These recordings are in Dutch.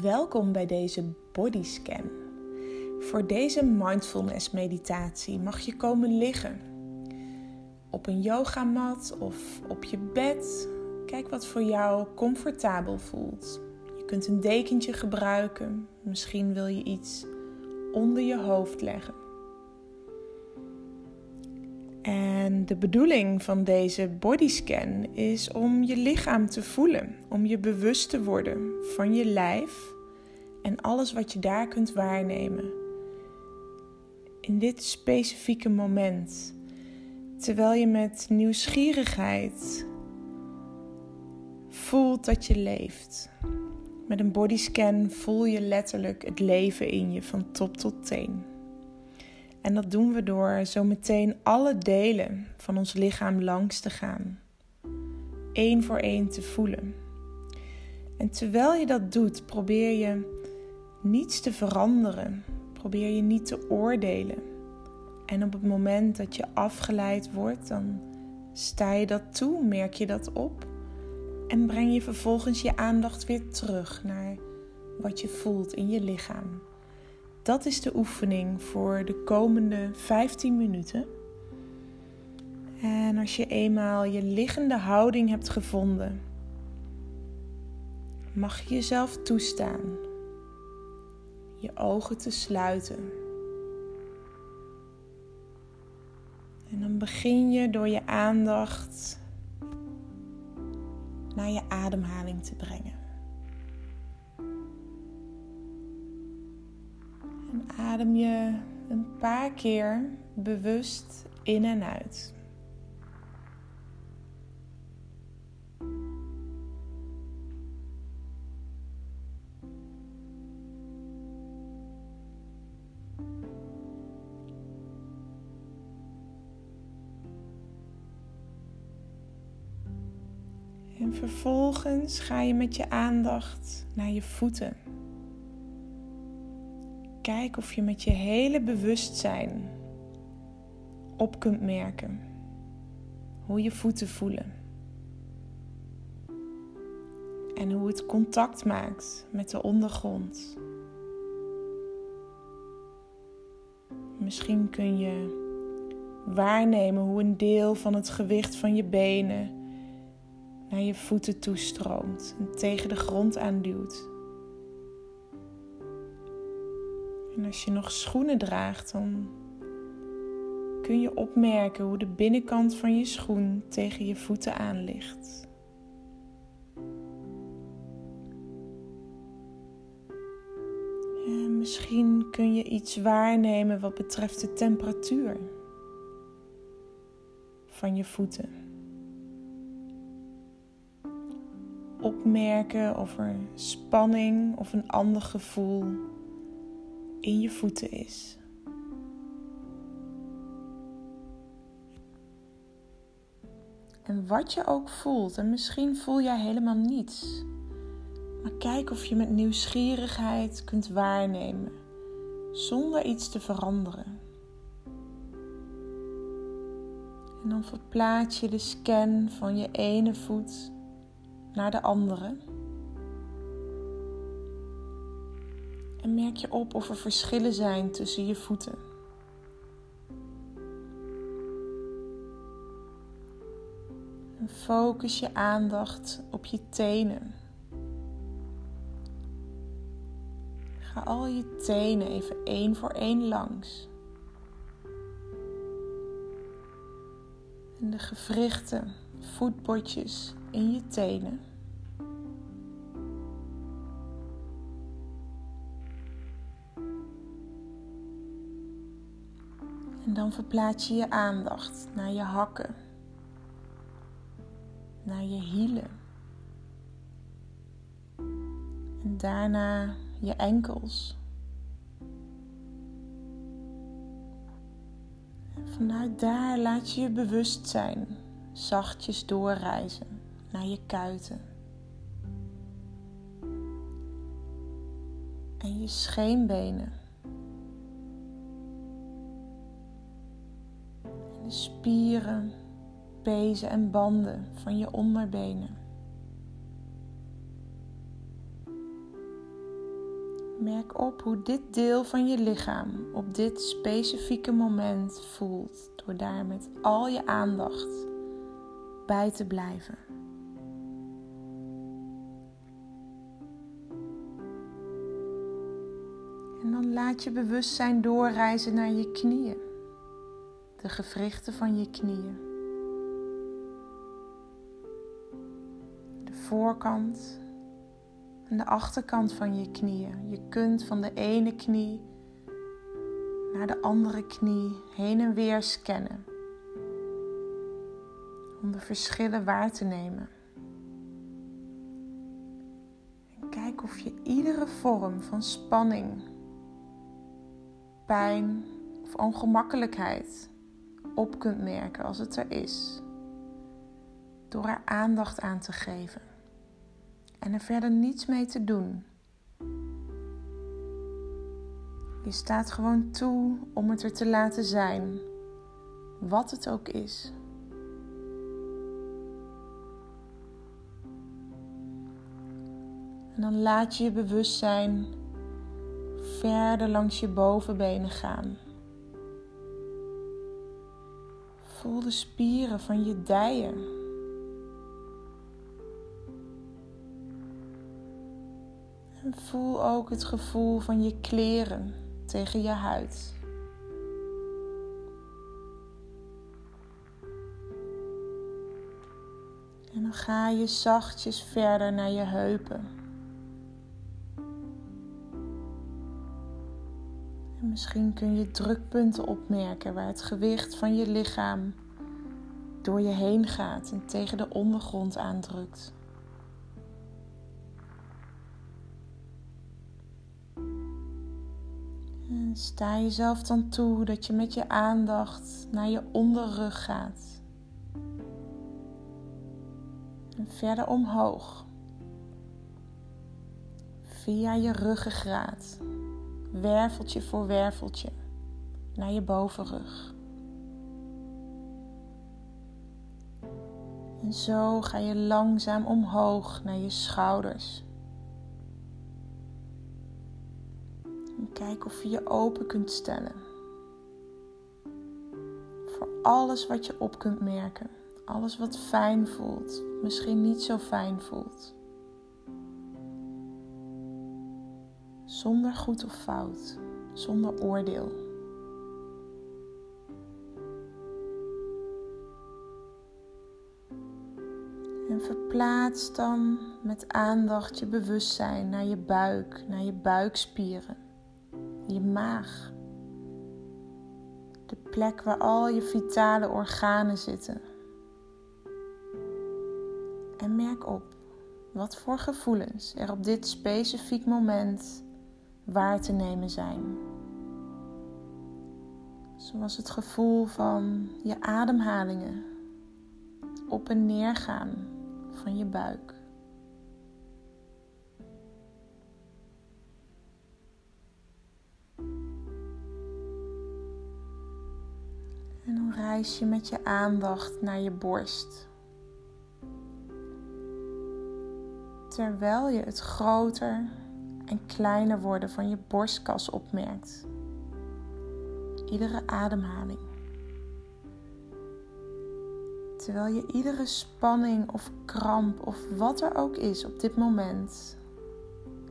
Welkom bij deze bodyscan. Voor deze mindfulness meditatie mag je komen liggen. Op een yogamat of op je bed. Kijk wat voor jou comfortabel voelt. Je kunt een dekentje gebruiken. Misschien wil je iets onder je hoofd leggen. En de bedoeling van deze bodyscan is om je lichaam te voelen, om je bewust te worden van je lijf en alles wat je daar kunt waarnemen. In dit specifieke moment, terwijl je met nieuwsgierigheid voelt dat je leeft. Met een bodyscan voel je letterlijk het leven in je van top tot teen. En dat doen we door zo meteen alle delen van ons lichaam langs te gaan. Eén voor één te voelen. En terwijl je dat doet, probeer je niets te veranderen. Probeer je niet te oordelen. En op het moment dat je afgeleid wordt, dan sta je dat toe, merk je dat op. En breng je vervolgens je aandacht weer terug naar wat je voelt in je lichaam. Dat is de oefening voor de komende 15 minuten. En als je eenmaal je liggende houding hebt gevonden, mag je jezelf toestaan je ogen te sluiten. En dan begin je door je aandacht naar je ademhaling te brengen. Adem je een paar keer bewust in en uit. En vervolgens ga je met je aandacht naar je voeten. Kijk of je met je hele bewustzijn op kunt merken hoe je voeten voelen. En hoe het contact maakt met de ondergrond. Misschien kun je waarnemen hoe een deel van het gewicht van je benen naar je voeten toestroomt en tegen de grond aanduwt. En als je nog schoenen draagt, dan kun je opmerken hoe de binnenkant van je schoen tegen je voeten aan ligt. En misschien kun je iets waarnemen wat betreft de temperatuur van je voeten. Opmerken of er spanning of een ander gevoel in je voeten is. En wat je ook voelt, en misschien voel jij helemaal niets, maar kijk of je met nieuwsgierigheid kunt waarnemen zonder iets te veranderen. En dan verplaats je de scan van je ene voet naar de andere. En merk je op of er verschillen zijn tussen je voeten. En focus je aandacht op je tenen. Ga al je tenen even één voor één langs. En de gewrichten, voetbotjes in je tenen. En dan verplaats je je aandacht naar je hakken, naar je hielen. En daarna je enkels. En vanuit daar laat je je bewustzijn zachtjes doorreizen naar je kuiten. En je scheenbenen. Spieren, pezen en banden van je onderbenen. Merk op hoe dit deel van je lichaam op dit specifieke moment voelt door daar met al je aandacht bij te blijven. En dan laat je bewustzijn doorreizen naar je knieën, de gewrichten van je knieën. De voorkant en de achterkant van je knieën. Je kunt van de ene knie naar de andere knie heen en weer scannen. Om de verschillen waar te nemen. En kijk of je iedere vorm van spanning, pijn of ongemakkelijkheid op kunt merken als het er is. Door er aandacht aan te geven en er verder niets mee te doen. Je staat gewoon toe om het er te laten zijn, wat het ook is. En dan laat je je bewustzijn verder langs je bovenbenen gaan. Voel de spieren van je dijen En voel ook het gevoel van je kleren tegen je huid. En dan ga je zachtjes verder naar je heupen. En misschien kun je drukpunten opmerken waar het gewicht van je lichaam door je heen gaat en tegen de ondergrond aandrukt. sta jezelf dan toe dat je met je aandacht naar je onderrug gaat. En verder omhoog. Via je ruggengraat, werveltje voor werveltje, naar je bovenrug. En zo ga je langzaam omhoog naar je schouders. Kijk of je je open kunt stellen. Voor alles wat je op kunt merken. Alles wat fijn voelt, misschien niet zo fijn voelt. Zonder goed of fout, zonder oordeel. En verplaats dan met aandacht je bewustzijn naar je buik, naar je buikspieren je maag. De plek waar al je vitale organen zitten. En merk op wat voor gevoelens er op dit specifiek moment waar te nemen zijn. Zoals het gevoel van je ademhalingen, op en neer gaan van je buik. reis je met je aandacht naar je borst. Terwijl je het groter en kleiner worden van je borstkas opmerkt. Iedere ademhaling. Terwijl je iedere spanning of kramp of wat er ook is op dit moment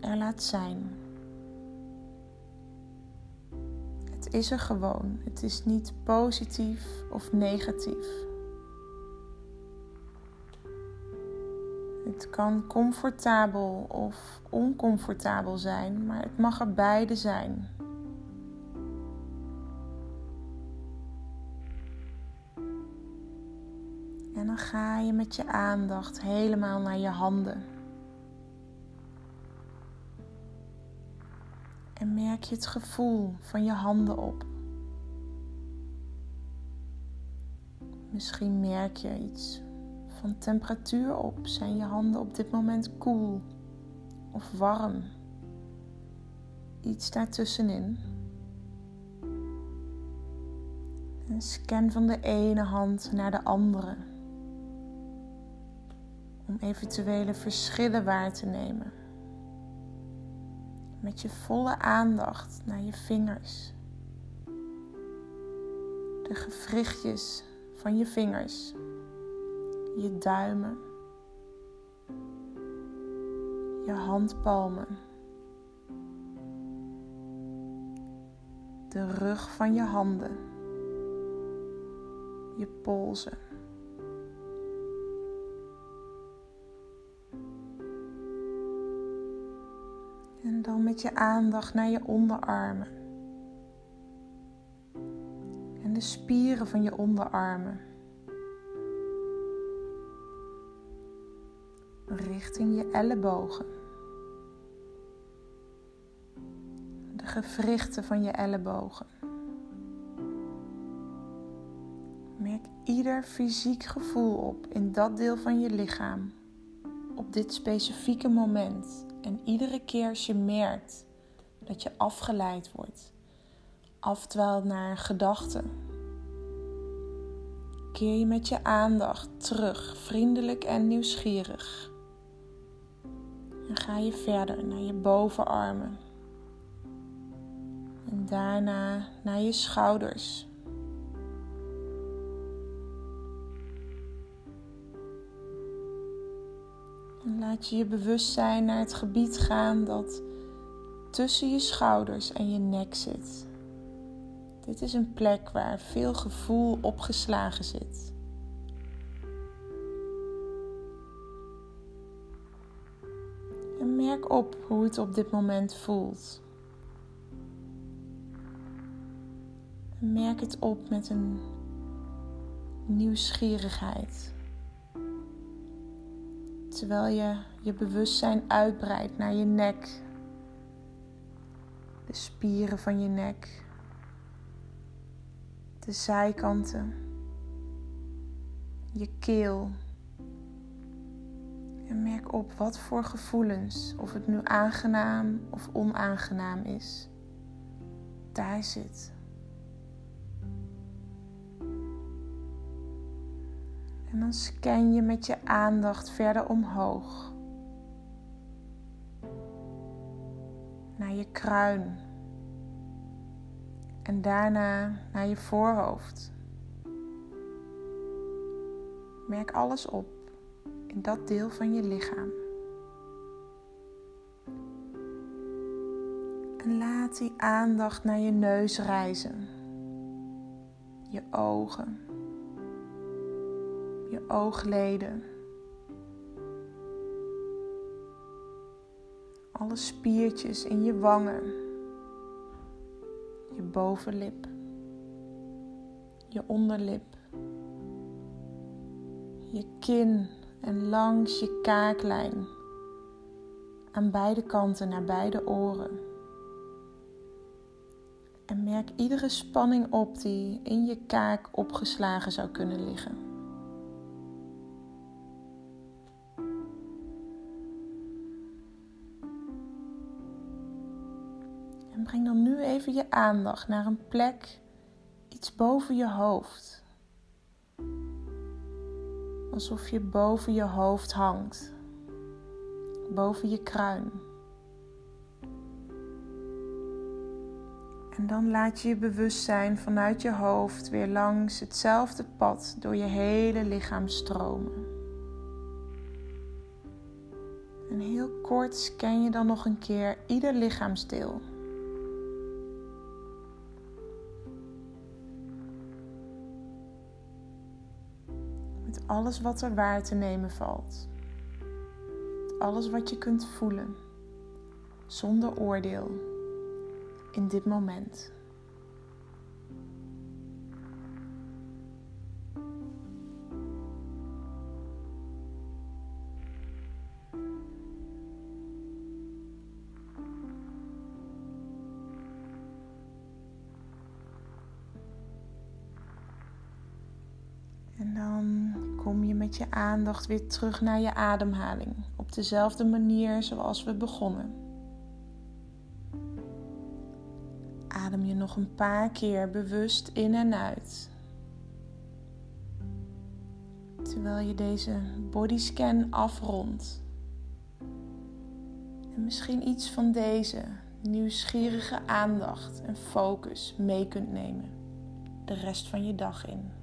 er laat zijn. is er gewoon. Het is niet positief of negatief. Het kan comfortabel of oncomfortabel zijn, maar het mag er beide zijn. En dan ga je met je aandacht helemaal naar je handen. En merk je het gevoel van je handen op. Misschien merk je iets van temperatuur op. Zijn je handen op dit moment koel of warm? Iets daartussenin. En scan van de ene hand naar de andere. Om eventuele verschillen waar te nemen met je volle aandacht naar je vingers. De gewrichtjes van je vingers, je duimen, je handpalmen, de rug van je handen, je polsen. En dan met je aandacht naar je onderarmen. En de spieren van je onderarmen. Richting je ellebogen. De gewrichten van je ellebogen. Merk ieder fysiek gevoel op in dat deel van je lichaam. Op dit specifieke moment. En iedere keer als je merkt dat je afgeleid wordt, afdwaalt naar gedachten, keer je met je aandacht terug, vriendelijk en nieuwsgierig. En ga je verder naar je bovenarmen. En daarna naar je schouders. Laat je je bewustzijn naar het gebied gaan dat tussen je schouders en je nek zit. Dit is een plek waar veel gevoel opgeslagen zit. Op hoe het op dit moment voelt. Merk het op met een nieuwsgierigheid terwijl je je bewustzijn uitbreidt naar je nek, de spieren van je nek, de zijkanten, je keel. En merk op wat voor gevoelens, of het nu aangenaam of onaangenaam is, daar zit. En dan scan je met je aandacht verder omhoog. Naar je kruin. En daarna naar je voorhoofd. Merk alles op in dat deel van je lichaam. En laat die aandacht naar je neus reizen. Je ogen je oogleden. Alle spiertjes in je wangen, je bovenlip, je onderlip, je kin en langs je kaaklijn, aan beide kanten naar beide oren. En merk iedere spanning op die in je kaak opgeslagen zou kunnen liggen. En breng dan nu even je aandacht naar een plek iets boven je hoofd. Alsof je boven je hoofd hangt, boven je kruin. En dan laat je je bewustzijn vanuit je hoofd weer langs hetzelfde pad door je hele lichaam stromen. En heel kort scan je dan nog een keer ieder lichaamsdeel. Alles wat er waar te nemen valt. Alles wat je kunt voelen, zonder oordeel, in dit moment. Kom je met je aandacht weer terug naar je ademhaling. Op dezelfde manier zoals we begonnen. Adem je nog een paar keer bewust in en uit. Terwijl je deze bodyscan afrondt. En misschien iets van deze nieuwsgierige aandacht en focus mee kunt nemen de rest van je dag in.